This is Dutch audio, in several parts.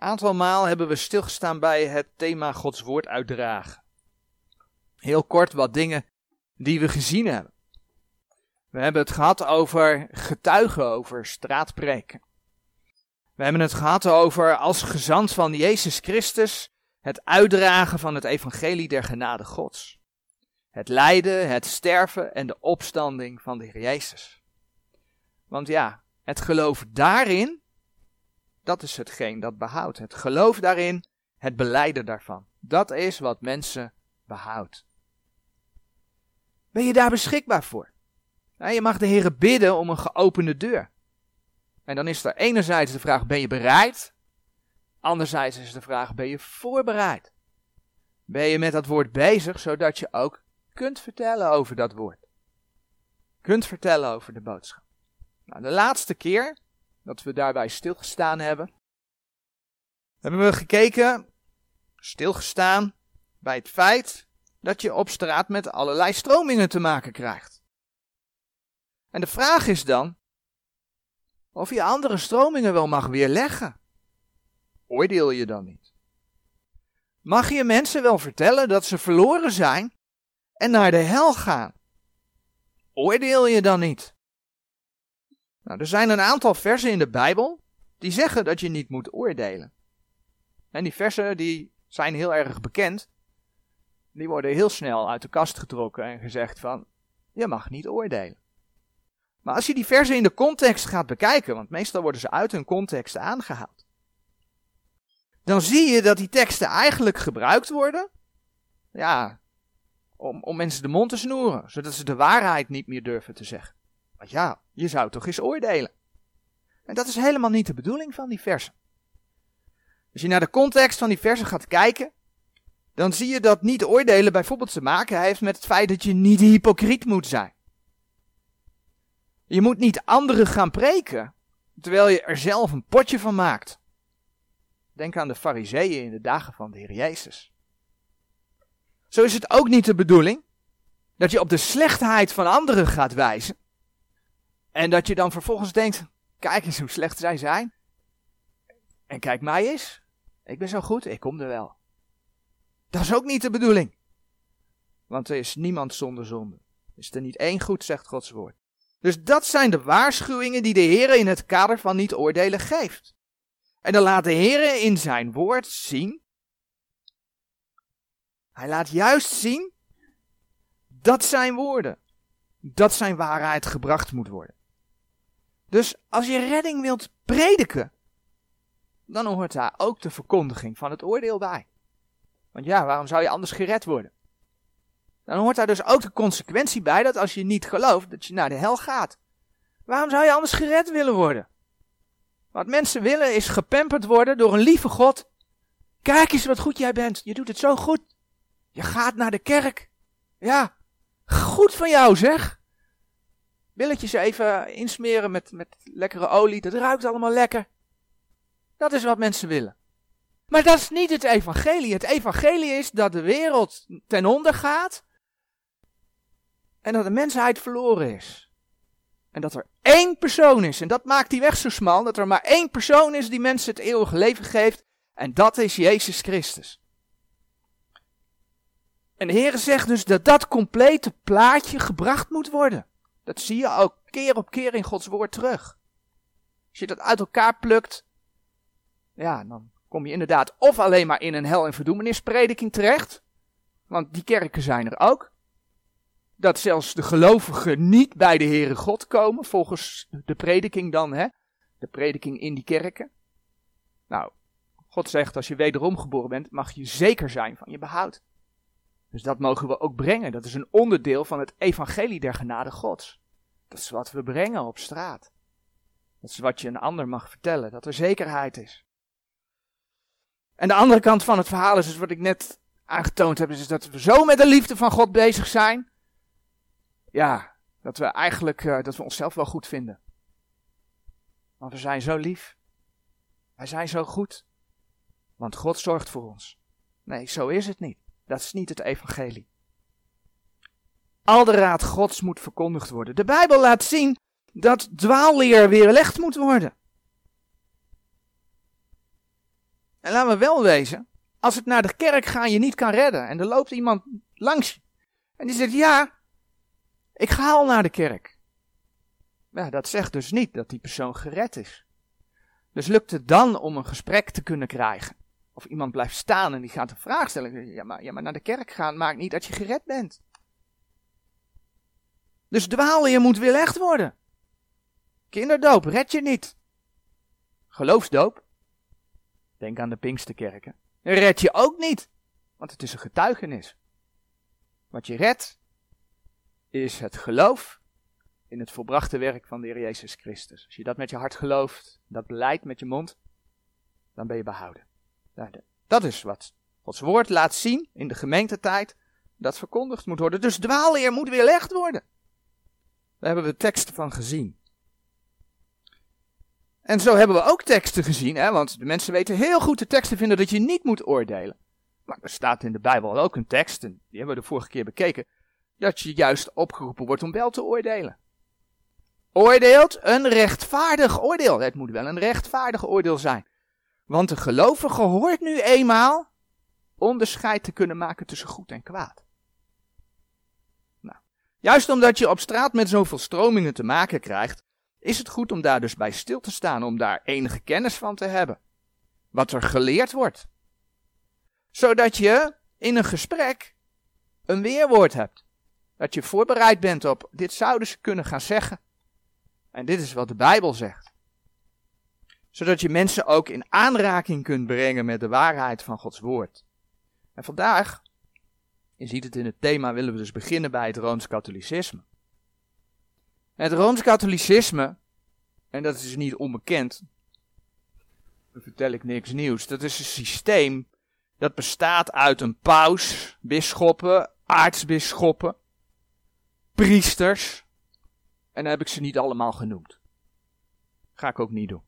Een aantal maal hebben we stilgestaan bij het thema Gods woord uitdragen. Heel kort wat dingen die we gezien hebben. We hebben het gehad over getuigen, over straatpreken. We hebben het gehad over als gezant van Jezus Christus het uitdragen van het evangelie der genade Gods. Het lijden, het sterven en de opstanding van de Heer Jezus. Want ja, het geloof daarin, dat is hetgeen dat behoudt. Het geloof daarin, het beleiden daarvan. Dat is wat mensen behoudt. Ben je daar beschikbaar voor? Je mag de Heer bidden om een geopende deur. En dan is er enerzijds de vraag, ben je bereid? Anderzijds is de vraag, ben je voorbereid? Ben je met dat woord bezig, zodat je ook kunt vertellen over dat woord? Kunt vertellen over de boodschap. Nou, de laatste keer dat we daarbij stilgestaan hebben, hebben we gekeken, stilgestaan bij het feit dat je op straat met allerlei stromingen te maken krijgt. En de vraag is dan of je andere stromingen wel mag weerleggen. Oordeel je dan niet? Mag je mensen wel vertellen dat ze verloren zijn en naar de hel gaan? Oordeel je dan niet? Nou, er zijn een aantal versen in de Bijbel die zeggen dat je niet moet oordelen. En die versen die zijn heel erg bekend. Die worden heel snel uit de kast getrokken en gezegd van, je mag niet oordelen. Maar als je die versen in de context gaat bekijken, want meestal worden ze uit hun context aangehaald, dan zie je dat die teksten eigenlijk gebruikt worden, ja, om, om mensen de mond te snoeren, zodat ze de waarheid niet meer durven te zeggen. Want ja, je zou toch eens oordelen. En dat is helemaal niet de bedoeling van die versen. Als je naar de context van die versen gaat kijken, dan zie je dat niet oordelen bijvoorbeeld te maken heeft met het feit dat je niet hypocriet moet zijn. Je moet niet anderen gaan preken, terwijl je er zelf een potje van maakt. Denk aan de fariseeën in de dagen van de Heer Jezus. Zo is het ook niet de bedoeling dat je op de slechtheid van anderen gaat wijzen. En dat je dan vervolgens denkt, kijk eens hoe slecht zij zijn. En kijk mij eens, ik ben zo goed, ik kom er wel. Dat is ook niet de bedoeling. Want er is niemand zonder zonde. Is er niet één goed, zegt Gods woord. Dus dat zijn de waarschuwingen die de Heer in het kader van niet oordelen geeft. En dan laat de Heer in zijn woord zien. Hij laat juist zien dat zijn woorden, dat zijn waarheid gebracht moet worden. Dus als je redding wilt prediken, dan hoort daar ook de verkondiging van het oordeel bij. Want ja, waarom zou je anders gered worden? Dan hoort daar dus ook de consequentie bij dat als je niet gelooft, dat je naar de hel gaat. Waarom zou je anders gered willen worden? Wat mensen willen is gepamperd worden door een lieve God. Kijk eens wat goed jij bent. Je doet het zo goed. Je gaat naar de kerk. Ja, goed van jou zeg. Billetjes even insmeren met, met lekkere olie. Dat ruikt allemaal lekker. Dat is wat mensen willen. Maar dat is niet het evangelie. Het evangelie is dat de wereld ten onder gaat. En dat de mensheid verloren is. En dat er één persoon is. En dat maakt die weg zo smal. Dat er maar één persoon is die mensen het eeuwige leven geeft. En dat is Jezus Christus. En de Heer zegt dus dat dat complete plaatje gebracht moet worden. Dat zie je ook keer op keer in Gods woord terug. Als je dat uit elkaar plukt, ja, dan kom je inderdaad of alleen maar in een hel- en verdoemenisprediking terecht. Want die kerken zijn er ook. Dat zelfs de gelovigen niet bij de Heere God komen, volgens de prediking dan, hè. De prediking in die kerken. Nou, God zegt als je wederom geboren bent, mag je zeker zijn van je behoud. Dus dat mogen we ook brengen. Dat is een onderdeel van het evangelie der genade Gods. Dat is wat we brengen op straat. Dat is wat je een ander mag vertellen, dat er zekerheid is. En de andere kant van het verhaal is dus wat ik net aangetoond heb, is dat we zo met de liefde van God bezig zijn. Ja, dat we eigenlijk, uh, dat we onszelf wel goed vinden. Want we zijn zo lief. Wij zijn zo goed. Want God zorgt voor ons. Nee, zo is het niet. Dat is niet het evangelie. Al de raad Gods moet verkondigd worden. De Bijbel laat zien dat dwaalleer weerlegd moet worden. En laten we wel wezen, als het naar de kerk gaan je niet kan redden en er loopt iemand langs en die zegt ja, ik ga al naar de kerk. Ja, dat zegt dus niet dat die persoon gered is. Dus lukt het dan om een gesprek te kunnen krijgen? Of iemand blijft staan en die gaat een vraag stellen. Ja maar, ja, maar naar de kerk gaan maakt niet dat je gered bent. Dus dwaalleer moet weer echt worden. Kinderdoop red je niet. Geloofsdoop, denk aan de Pinksterkerken, red je ook niet. Want het is een getuigenis. Wat je redt, is het geloof in het volbrachte werk van de Heer Jezus Christus. Als je dat met je hart gelooft, dat beleidt met je mond, dan ben je behouden. Dat is wat Gods woord laat zien in de gemeentetijd, dat verkondigd moet worden. Dus dwaalleer moet weerlegd worden. Daar hebben we teksten van gezien. En zo hebben we ook teksten gezien, hè, want de mensen weten heel goed de teksten vinden dat je niet moet oordelen. Maar er staat in de Bijbel ook een tekst, en die hebben we de vorige keer bekeken, dat je juist opgeroepen wordt om wel te oordelen. Oordeelt een rechtvaardig oordeel. Het moet wel een rechtvaardig oordeel zijn. Want de gelovige hoort nu eenmaal onderscheid te kunnen maken tussen goed en kwaad. Juist omdat je op straat met zoveel stromingen te maken krijgt, is het goed om daar dus bij stil te staan, om daar enige kennis van te hebben. Wat er geleerd wordt. Zodat je in een gesprek een weerwoord hebt. Dat je voorbereid bent op, dit zouden ze kunnen gaan zeggen. En dit is wat de Bijbel zegt. Zodat je mensen ook in aanraking kunt brengen met de waarheid van Gods woord. En vandaag, je ziet het in het thema, willen we dus beginnen bij het Rooms-Katholicisme. Het Rooms-Katholicisme, en dat is niet onbekend, dan vertel ik niks nieuws, dat is een systeem dat bestaat uit een paus, bisschoppen, aartsbisschoppen, priesters, en dan heb ik ze niet allemaal genoemd. Ga ik ook niet doen.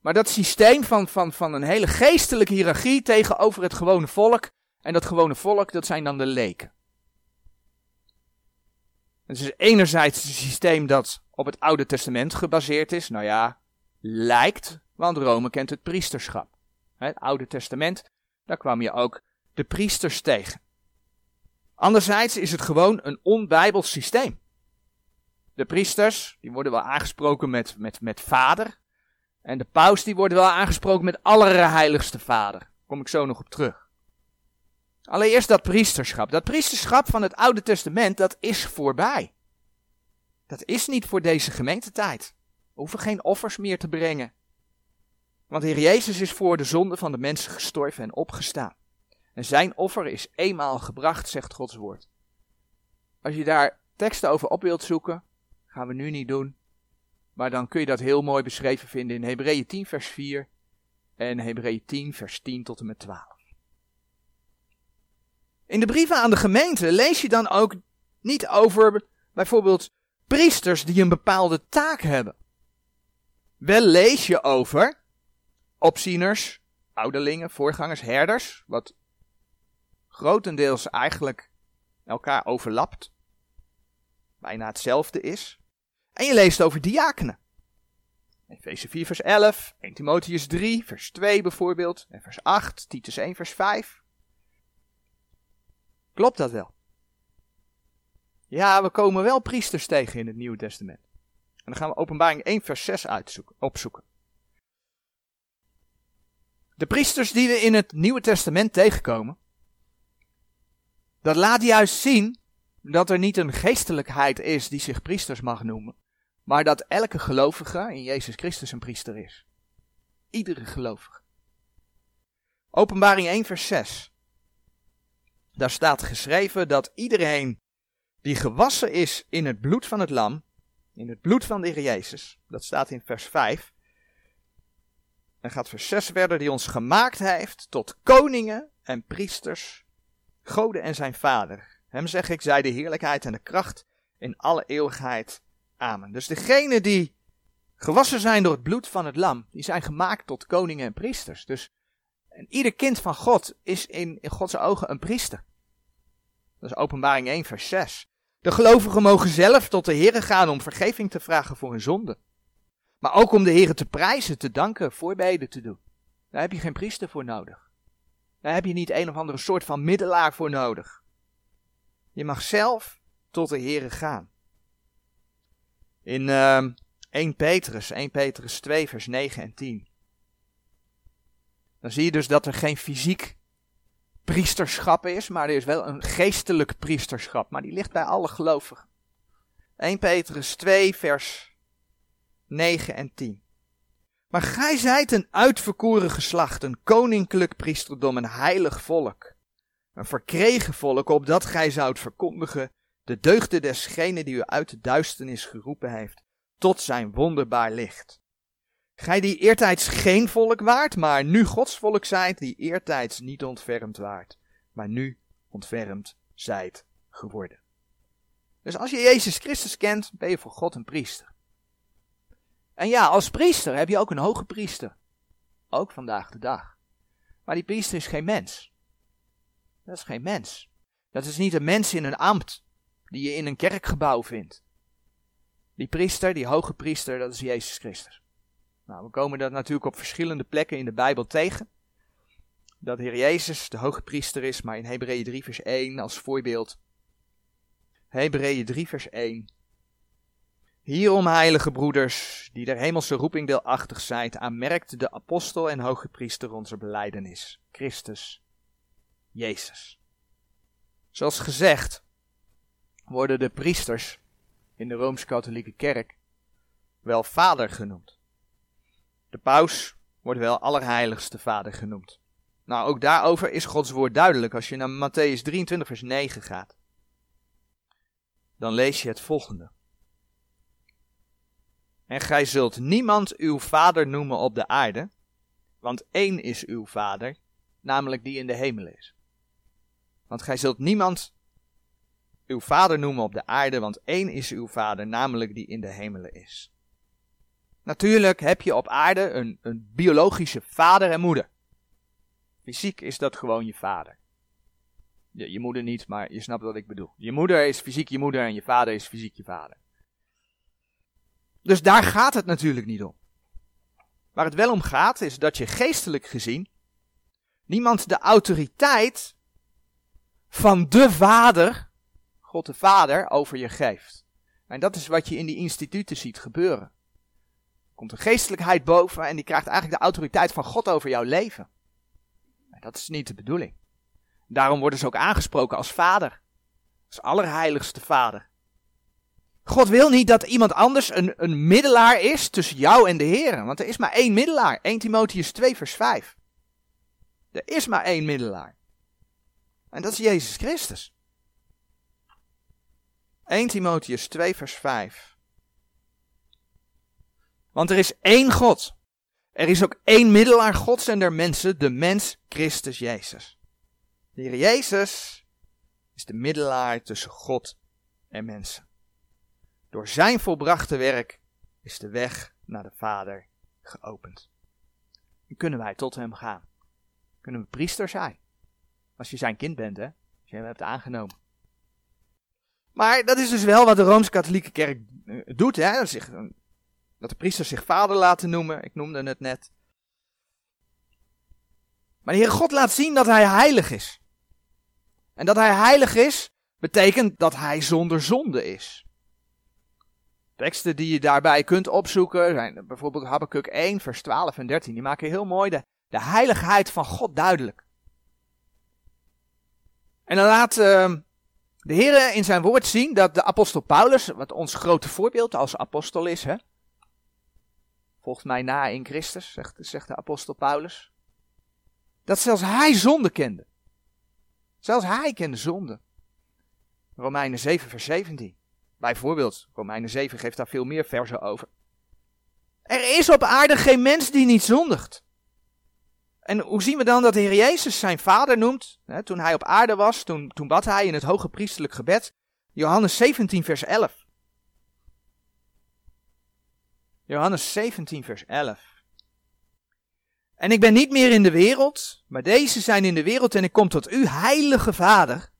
Maar dat systeem van, van, van een hele geestelijke hiërarchie tegenover het gewone volk, en dat gewone volk, dat zijn dan de leken. Het is enerzijds een systeem dat op het Oude Testament gebaseerd is. Nou ja, lijkt, want Rome kent het priesterschap. Het Oude Testament, daar kwam je ook de priesters tegen. Anderzijds is het gewoon een onbijbels systeem. De priesters, die worden wel aangesproken met, met, met vader. En de paus, die worden wel aangesproken met allerheiligste vader. kom ik zo nog op terug. Allereerst dat priesterschap. Dat priesterschap van het Oude Testament, dat is voorbij. Dat is niet voor deze gemeentetijd. We hoeven geen offers meer te brengen. Want Heer Jezus is voor de zonde van de mensen gestorven en opgestaan. En zijn offer is eenmaal gebracht, zegt Gods woord. Als je daar teksten over op wilt zoeken, gaan we nu niet doen. Maar dan kun je dat heel mooi beschreven vinden in Hebreeën 10 vers 4 en Hebreeën 10 vers 10 tot en met 12. In de brieven aan de gemeente lees je dan ook niet over bijvoorbeeld priesters die een bepaalde taak hebben. Wel lees je over opzieners, ouderlingen, voorgangers, herders, wat grotendeels eigenlijk elkaar overlapt, bijna hetzelfde is. En je leest over diakenen. Efeze 4 vers 11, 1 Timotheus 3 vers 2 bijvoorbeeld, en vers 8, Titus 1 vers 5. Klopt dat wel? Ja, we komen wel priesters tegen in het Nieuwe Testament. En dan gaan we openbaring 1 vers 6 uitzoeken, opzoeken. De priesters die we in het Nieuwe Testament tegenkomen, dat laat juist zien dat er niet een geestelijkheid is die zich priesters mag noemen, maar dat elke gelovige in Jezus Christus een priester is. Iedere gelovige. Openbaring 1 vers 6. Daar staat geschreven dat iedereen die gewassen is in het bloed van het lam, in het bloed van de Heer Jezus, dat staat in vers 5. En gaat vers 6 verder, die ons gemaakt heeft tot koningen en priesters, goden en zijn vader. Hem zeg ik, zij de heerlijkheid en de kracht in alle eeuwigheid. Amen. Dus degene die gewassen zijn door het bloed van het lam, die zijn gemaakt tot koningen en priesters. Dus en ieder kind van God is in, in Gods ogen een priester. Dat is openbaring 1 vers 6. De gelovigen mogen zelf tot de Heer gaan om vergeving te vragen voor hun zonde. Maar ook om de Heer te prijzen, te danken, voorbeden te doen. Daar heb je geen priester voor nodig. Daar heb je niet een of andere soort van middelaar voor nodig. Je mag zelf tot de Here gaan. In uh, ehm, 1 Petrus, 1 Petrus 2, vers 9 en 10. Dan zie je dus dat er geen fysiek priesterschap is, maar er is wel een geestelijk priesterschap. Maar die ligt bij alle gelovigen. 1 Petrus 2, vers 9 en 10. Maar gij zijt een uitverkoren geslacht, een koninklijk priesterdom, een heilig volk. Een verkregen volk, opdat gij zoudt verkondigen de deugden desgene die u uit de duisternis geroepen heeft, tot zijn wonderbaar licht. Gij die eertijds geen volk waart, maar nu Gods volk zijt, die eertijds niet ontfermd waart, maar nu ontfermd zijt geworden. Dus als je Jezus Christus kent, ben je voor God een priester. En ja, als priester heb je ook een hoge priester. Ook vandaag de dag. Maar die priester is geen mens. Dat is geen mens. Dat is niet een mens in een ambt die je in een kerkgebouw vindt. Die priester, die hoge priester, dat is Jezus Christus. Nou, we komen dat natuurlijk op verschillende plekken in de Bijbel tegen. Dat Heer Jezus de hoge priester is, maar in Hebreeën 3 vers 1 als voorbeeld. Hebreeën 3 vers 1. Hierom, heilige broeders, die der hemelse roeping deelachtig zijt, aanmerkt de apostel en hoge priester onze beleidenis, Christus, Jezus. Zoals gezegd, worden de priesters in de Rooms-Katholieke Kerk wel vader genoemd. De paus wordt wel allerheiligste vader genoemd. Nou, ook daarover is Gods woord duidelijk als je naar Matthäus 23, vers 9 gaat. Dan lees je het volgende. En gij zult niemand uw vader noemen op de aarde, want één is uw vader, namelijk die in de hemel is. Want gij zult niemand uw vader noemen op de aarde, want één is uw vader, namelijk die in de hemelen is. Natuurlijk heb je op aarde een, een biologische vader en moeder. Fysiek is dat gewoon je vader. Je, je moeder niet, maar je snapt wat ik bedoel. Je moeder is fysiek je moeder en je vader is fysiek je vader. Dus daar gaat het natuurlijk niet om. Waar het wel om gaat, is dat je geestelijk gezien niemand de autoriteit van de Vader, God de Vader, over je geeft. En dat is wat je in die instituten ziet gebeuren. Komt een geestelijkheid boven en die krijgt eigenlijk de autoriteit van God over jouw leven. dat is niet de bedoeling. Daarom worden ze ook aangesproken als Vader. Als allerheiligste Vader. God wil niet dat iemand anders een, een middelaar is tussen jou en de Heer. Want er is maar één middelaar. 1 Timotheus 2 vers 5. Er is maar één middelaar. En dat is Jezus Christus. 1 Timotheus 2 vers 5. Want er is één God. Er is ook één middelaar Gods en der mensen, de mens Christus Jezus. De Heer Jezus is de middelaar tussen God en mensen. Door zijn volbrachte werk is de weg naar de Vader geopend. En kunnen wij tot hem gaan. Kunnen we priester zijn. Als je zijn kind bent, hè. Als je hem hebt aangenomen. Maar dat is dus wel wat de Rooms-Katholieke Kerk eh, doet, hè. Zich, dat de priesters zich vader laten noemen. Ik noemde het net. Maar de Heer God laat zien dat hij heilig is. En dat hij heilig is, betekent dat hij zonder zonde is. Teksten die je daarbij kunt opzoeken zijn bijvoorbeeld Habakkuk 1, vers 12 en 13. Die maken heel mooi de, de heiligheid van God duidelijk. En dan laat uh, de Heer in zijn woord zien dat de apostel Paulus, wat ons grote voorbeeld als apostel is, hè, volgt mij na in Christus, zegt, zegt de apostel Paulus, dat zelfs hij zonde kende. Zelfs hij kende zonde. Romeinen 7, vers 17. Bijvoorbeeld, Romeinen 7 geeft daar veel meer versen over. Er is op aarde geen mens die niet zondigt. En hoe zien we dan dat de Heer Jezus zijn vader noemt? toen hij op aarde was, toen, toen bad hij in het hoge priestelijk gebed. Johannes 17, vers 11. Johannes 17, vers 11. En ik ben niet meer in de wereld, maar deze zijn in de wereld en ik kom tot u, heilige Vader.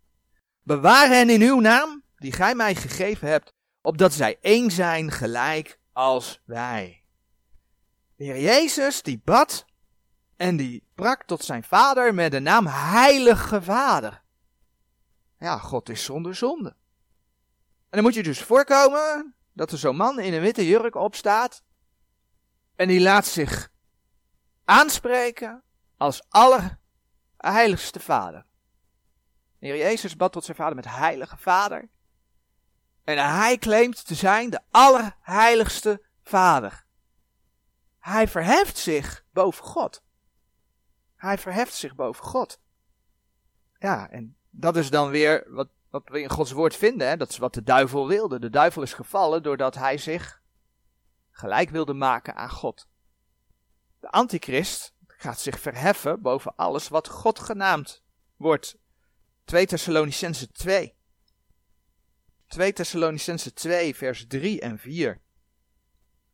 Bewaar hen in uw naam, die gij mij gegeven hebt, opdat zij één zijn gelijk als wij. De Heer Jezus die bad En die sprak tot zijn vader met de naam Heilige Vader. Ja, God is zonder zonde. En dan moet je dus voorkomen dat er zo'n man in een witte jurk opstaat. En die laat zich aanspreken als allerheiligste vader. De Heer Jezus bad tot zijn vader met heilige vader. En hij claimt te zijn de allerheiligste vader. Hij verheft zich boven God. Hij verheft zich boven God. Ja, en dat is dan weer wat, wat we in Gods woord vinden. Hè? Dat is wat de duivel wilde. De duivel is gevallen doordat hij zich gelijk wilde maken aan God. De antichrist gaat zich verheffen boven alles wat God genaamd wordt. 2 Thessalonicense 2. 2 Thessalonicense 2, vers 3 en 4.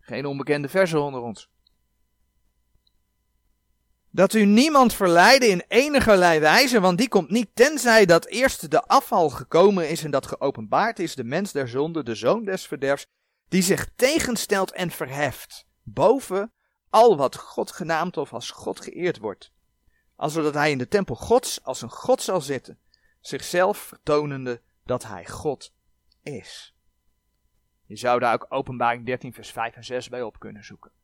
Geen onbekende versen onder ons. Dat u niemand verleide in enigerlei wijze, want die komt niet tenzij dat eerst de afval gekomen is en dat geopenbaard is de mens der zonde, de zoon des verderfs, die zich tegenstelt en verheft, boven al wat God genaamd of als God geëerd wordt. Als zodat hij in de tempel Gods als een God zal zitten, zichzelf vertonende dat hij God is. Je zou daar ook openbaring 13 vers 5 en 6 bij op kunnen zoeken.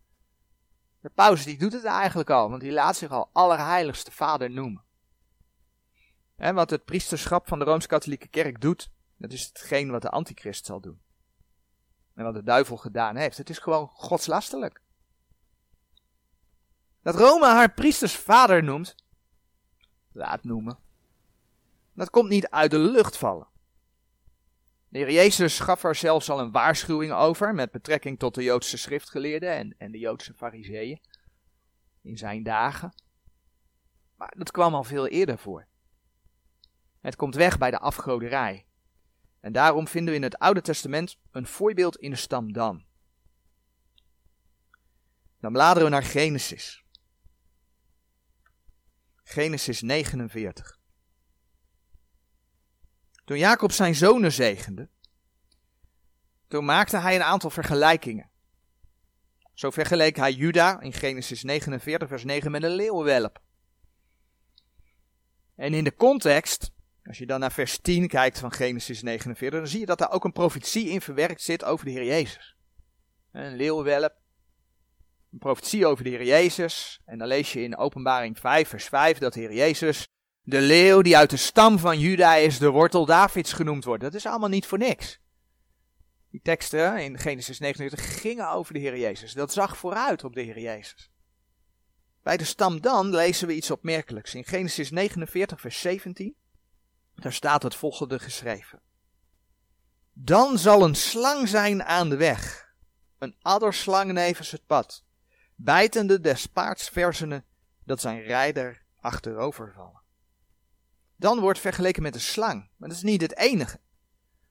De paus die doet het eigenlijk al, want die laat zich al allerheiligste vader noemen. En wat het priesterschap van de Rooms-Katholieke Kerk doet, dat is hetgeen wat de antichrist zal doen. En wat de duivel gedaan heeft. Het is gewoon godslastelijk. Dat Rome haar priesters vader noemt, laat noemen, dat komt niet uit de lucht vallen. De heer Jezus gaf er zelfs al een waarschuwing over met betrekking tot de Joodse schriftgeleerden en, en de Joodse fariseeën in zijn dagen. Maar dat kwam al veel eerder voor. Het komt weg bij de afgoderij. En daarom vinden we in het Oude Testament een voorbeeld in de stam Dan. Dan bladeren we naar Genesis. Genesis 49. Toen Jacob zijn zonen zegende, toen maakte hij een aantal vergelijkingen. Zo vergeleek hij Juda in Genesis 49, vers 9 met een leeuwenwelp. En in de context, als je dan naar vers 10 kijkt van Genesis 49, dan zie je dat daar ook een profetie in verwerkt zit over de Heer Jezus. Een leeuwenwelp, een profetie over de Heer Jezus. En dan lees je in Openbaring 5, vers 5 dat de Heer Jezus de leeuw die uit de stam van Juda is, de wortel Davids genoemd wordt. Dat is allemaal niet voor niks. Die teksten in Genesis 49 gingen over de Heer Jezus. Dat zag vooruit op de Heer Jezus. Bij de stam dan lezen we iets opmerkelijks. In Genesis 49, vers 17, daar staat het volgende geschreven. Dan zal een slang zijn aan de weg, een adderslang nevens het pad, bijtende des paards versenen, dat zijn rijder achterover vallen. Dan wordt vergeleken met een slang, maar dat is niet het enige.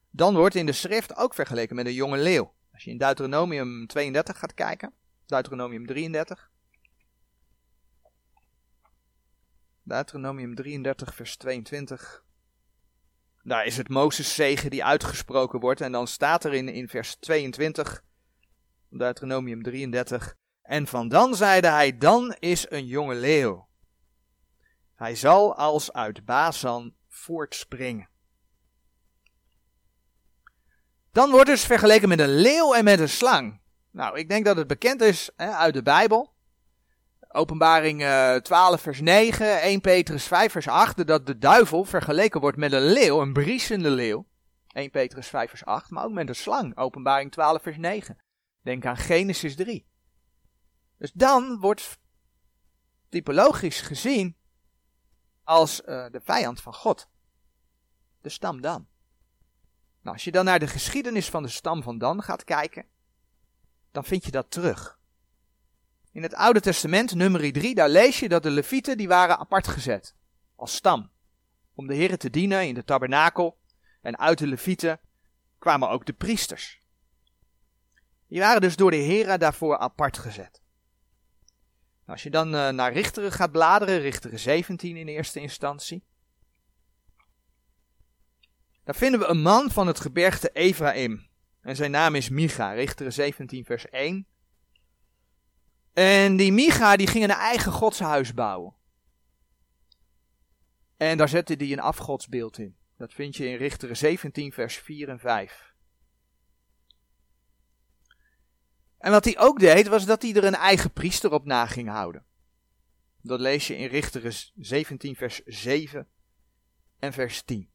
Dan wordt in de schrift ook vergeleken met een jonge leeuw. Als je in Deuteronomium 32 gaat kijken, Deuteronomium 33. Deuteronomium 33, vers 22. Daar is het Mozes zegen die uitgesproken wordt. En dan staat er in, in vers 22, Deuteronomium 33. En van dan zeide hij, dan is een jonge leeuw. Hij zal als uit Bazan voortspringen. Dan wordt dus vergeleken met een leeuw en met een slang. Nou, ik denk dat het bekend is hè, uit de Bijbel. Openbaring uh, eh, 12 vers 9, 1 Petrus 5 vers 8, dat de duivel vergeleken wordt met een leeuw, een briesende leeuw. 1 Petrus 5 vers 8, maar ook met een slang. Openbaring 12 vers 9. Denk aan Genesis 3. Dus dan wordt typologisch gezien als uh, de vijand van God. De stam Dan. Nou, als je dan naar de geschiedenis van de stam van Dan gaat kijken, dan vind je dat terug. In het Oude Testament, nummer 3, daar lees je dat de Levieten die waren apart gezet. Als stam. Om de Heeren te dienen in de tabernakel. En uit de Levieten kwamen ook de priesters. Die waren dus door de Heren daarvoor apart gezet. Nou, als je dan uh, naar Richteren gaat bladeren, Richteren 17 in eerste instantie. Dan vinden we een man van het gebergte Ephraim. En zijn naam is Micha, Richteren 17 vers 1. En die Micha die ging een eigen godshuis bouwen. En daar zette hij een afgodsbeeld in. Dat vind je in Richteren 17 vers 4 en 5. En wat hij ook deed, was dat hij er een eigen priester op na ging houden. Dat lees je in Richteren 17 vers 7 en vers 10.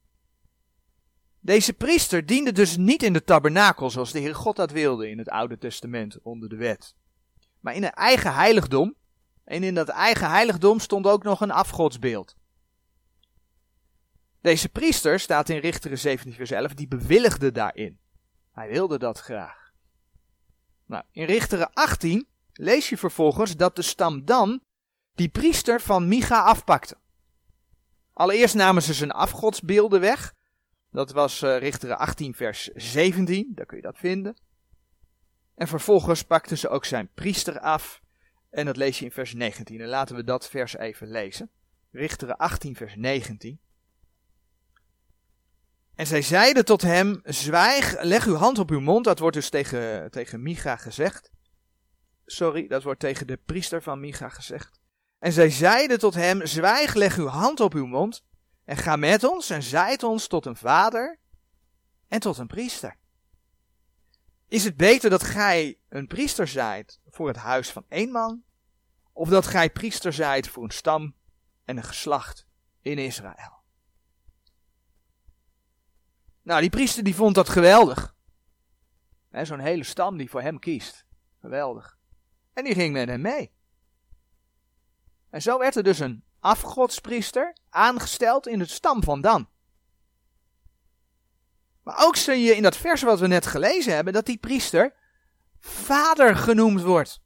Deze priester diende dus niet in de tabernakel zoals de Heer God dat wilde in het Oude Testament onder de wet. Maar in een eigen heiligdom. En in dat eigen heiligdom stond ook nog een afgodsbeeld. Deze priester, staat in Richteren 17 vers 11, die bewilligde daarin. Hij wilde dat graag. Nou, in Richteren 18 lees je vervolgens dat de stam Dan die priester van Micha afpakte. Allereerst namen ze zijn afgodsbeelden weg. Dat was uh, Richteren 18 vers 17, daar kun je dat vinden. En vervolgens pakten ze ook zijn priester af. En dat lees je in vers 19. En laten we dat vers even lezen. Richteren 18 vers 19. En zij zeiden tot hem, zwijg, leg uw hand op uw mond. Dat wordt dus tegen, tegen Micha gezegd. Sorry, dat wordt tegen de priester van Micha gezegd. En zij zeiden tot hem, zwijg, leg uw hand op uw mond. En ga met ons en zijt ons tot een vader en tot een priester. Is het beter dat gij een priester zijt voor het huis van één man? Of dat gij priester zijt voor een stam en een geslacht in Israël? Nou, die priester die vond dat geweldig. Zo'n hele stam die voor hem kiest. Geweldig. En die ging met hem mee. En zo werd er dus een afgodspriester aangesteld in het stam van Dan. Maar ook zie je in dat vers wat we net gelezen hebben, dat die priester vader genoemd wordt.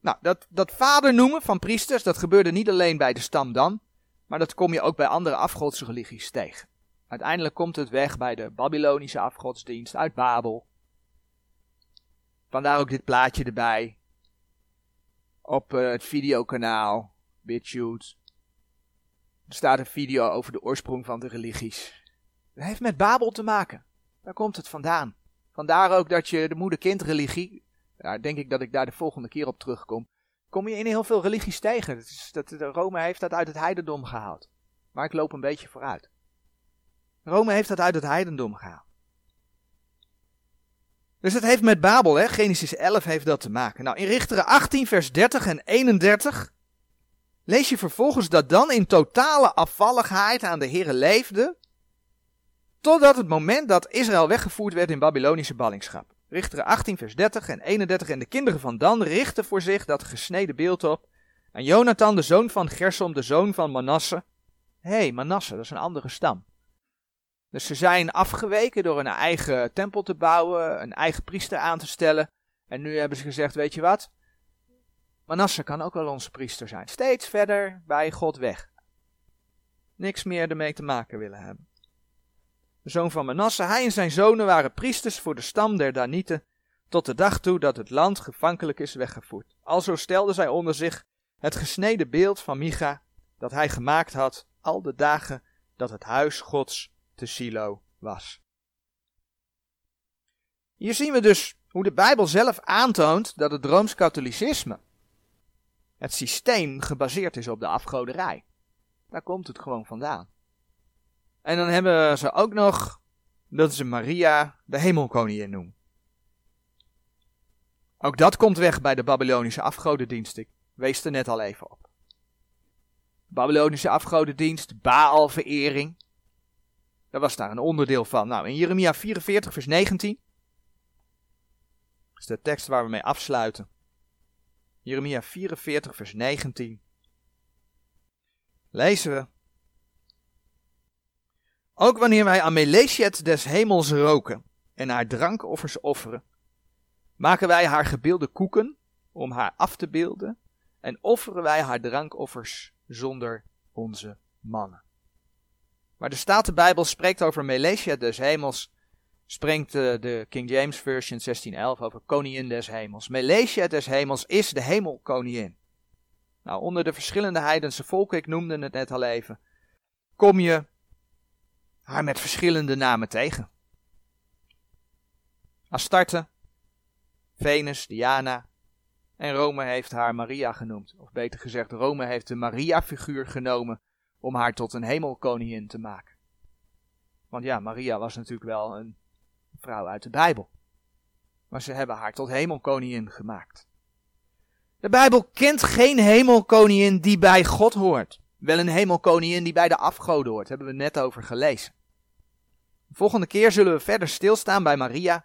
Nou, dat, dat vader noemen van priesters, dat gebeurde niet alleen bij de stam Dan, maar dat kom je ook bij andere afgodse religies tegen. Uiteindelijk komt het weg bij de Babylonische afgodsdienst uit Babel. Vandaar ook dit plaatje erbij. Op uh, het videokanaal BitChute. Er staat een video over de oorsprong van de religies. Dat heeft met Babel te maken. Daar komt het vandaan. Vandaar ook dat je de moeder-kind-religie, daar denk ik dat ik daar de volgende keer op terugkom, kom je in heel veel religies tegen. Dat is, dat, Rome heeft dat uit het heidendom gehaald. Maar ik loop een beetje vooruit. Rome heeft dat uit het heidendom gehaald. Dus het heeft met Babel, hè? Genesis 11 heeft dat te maken. Nou, in Richteren 18, vers 30 en 31 lees je vervolgens dat dan in totale afvalligheid aan de Here leefde, totdat het moment dat Israël weggevoerd werd in Babylonische ballingschap. Richteren 18, vers 30 en 31 en de kinderen van Dan richten voor zich dat gesneden beeld op. En Jonathan, de zoon van Gersom, de zoon van Manasse. Hé, hey, Manasse, dat is een andere stam. Dus ze zijn afgeweken door een eigen tempel te bouwen, een eigen priester aan te stellen. En nu hebben ze gezegd, weet je wat? Manasse kan ook wel onze priester zijn. Steeds verder bij God weg. Niks meer ermee te maken willen hebben. De zoon van Manasse, hij en zijn zonen waren priesters voor de stam der Danieten, tot de dag toe dat het land gevankelijk is weggevoerd. Alzo stelden zij onder zich het gesneden beeld van Micha, dat hij gemaakt had, al de dagen dat het huis Gods te Silo was. Hier zien we dus hoe de Bijbel zelf aantoont dat het Rooms-Katholicisme, het systeem gebaseerd is op de afgoderij. Daar komt het gewoon vandaan. En dan hebben ze ook nog dat ze Maria de hemelkoningin noemen. Ook dat komt weg bij de Babylonische afgodendienst. Ik wees er net al even op. Babylonische afgodendienst, Baalverering. Dat was daar een onderdeel van. Nou, in Jeremia 44, vers 19. Dat is de tekst waar we mee afsluiten. Jeremia 44, vers 19. Lezen we. Ook wanneer wij aan des hemels roken en haar drankoffers offeren, maken wij haar gebeelde koeken om haar af te beelden en offeren wij haar drankoffers zonder onze mannen. Maar de Statenbijbel spreekt over Melesja des hemels, spreekt de, de King James Version 1611 over koningin des hemels. Melesja des hemels is de hemelkoningin. Nou, onder de verschillende heidense volken, ik noemde het net al even, kom je haar met verschillende namen tegen. Astarte, Venus, Diana, En Rome heeft haar Maria genoemd. Of beter gezegd, Rome heeft de Maria-figuur genomen om haar tot een hemelkoningin te maken. Want ja, Maria was natuurlijk wel een vrouw uit de Bijbel. Maar ze hebben haar tot hemelkoningin gemaakt. De Bijbel kent geen hemelkoningin die bij God hoort. Wel een hemelkoningin die bij de afgoden hoort, hebben we net over gelezen. De volgende keer zullen we verder stilstaan bij Maria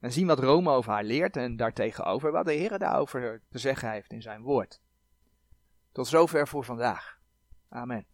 en zien wat Rome over haar leert en daartegenover wat de Heer daarover te zeggen heeft in zijn woord. Tot zover voor vandaag. Amen.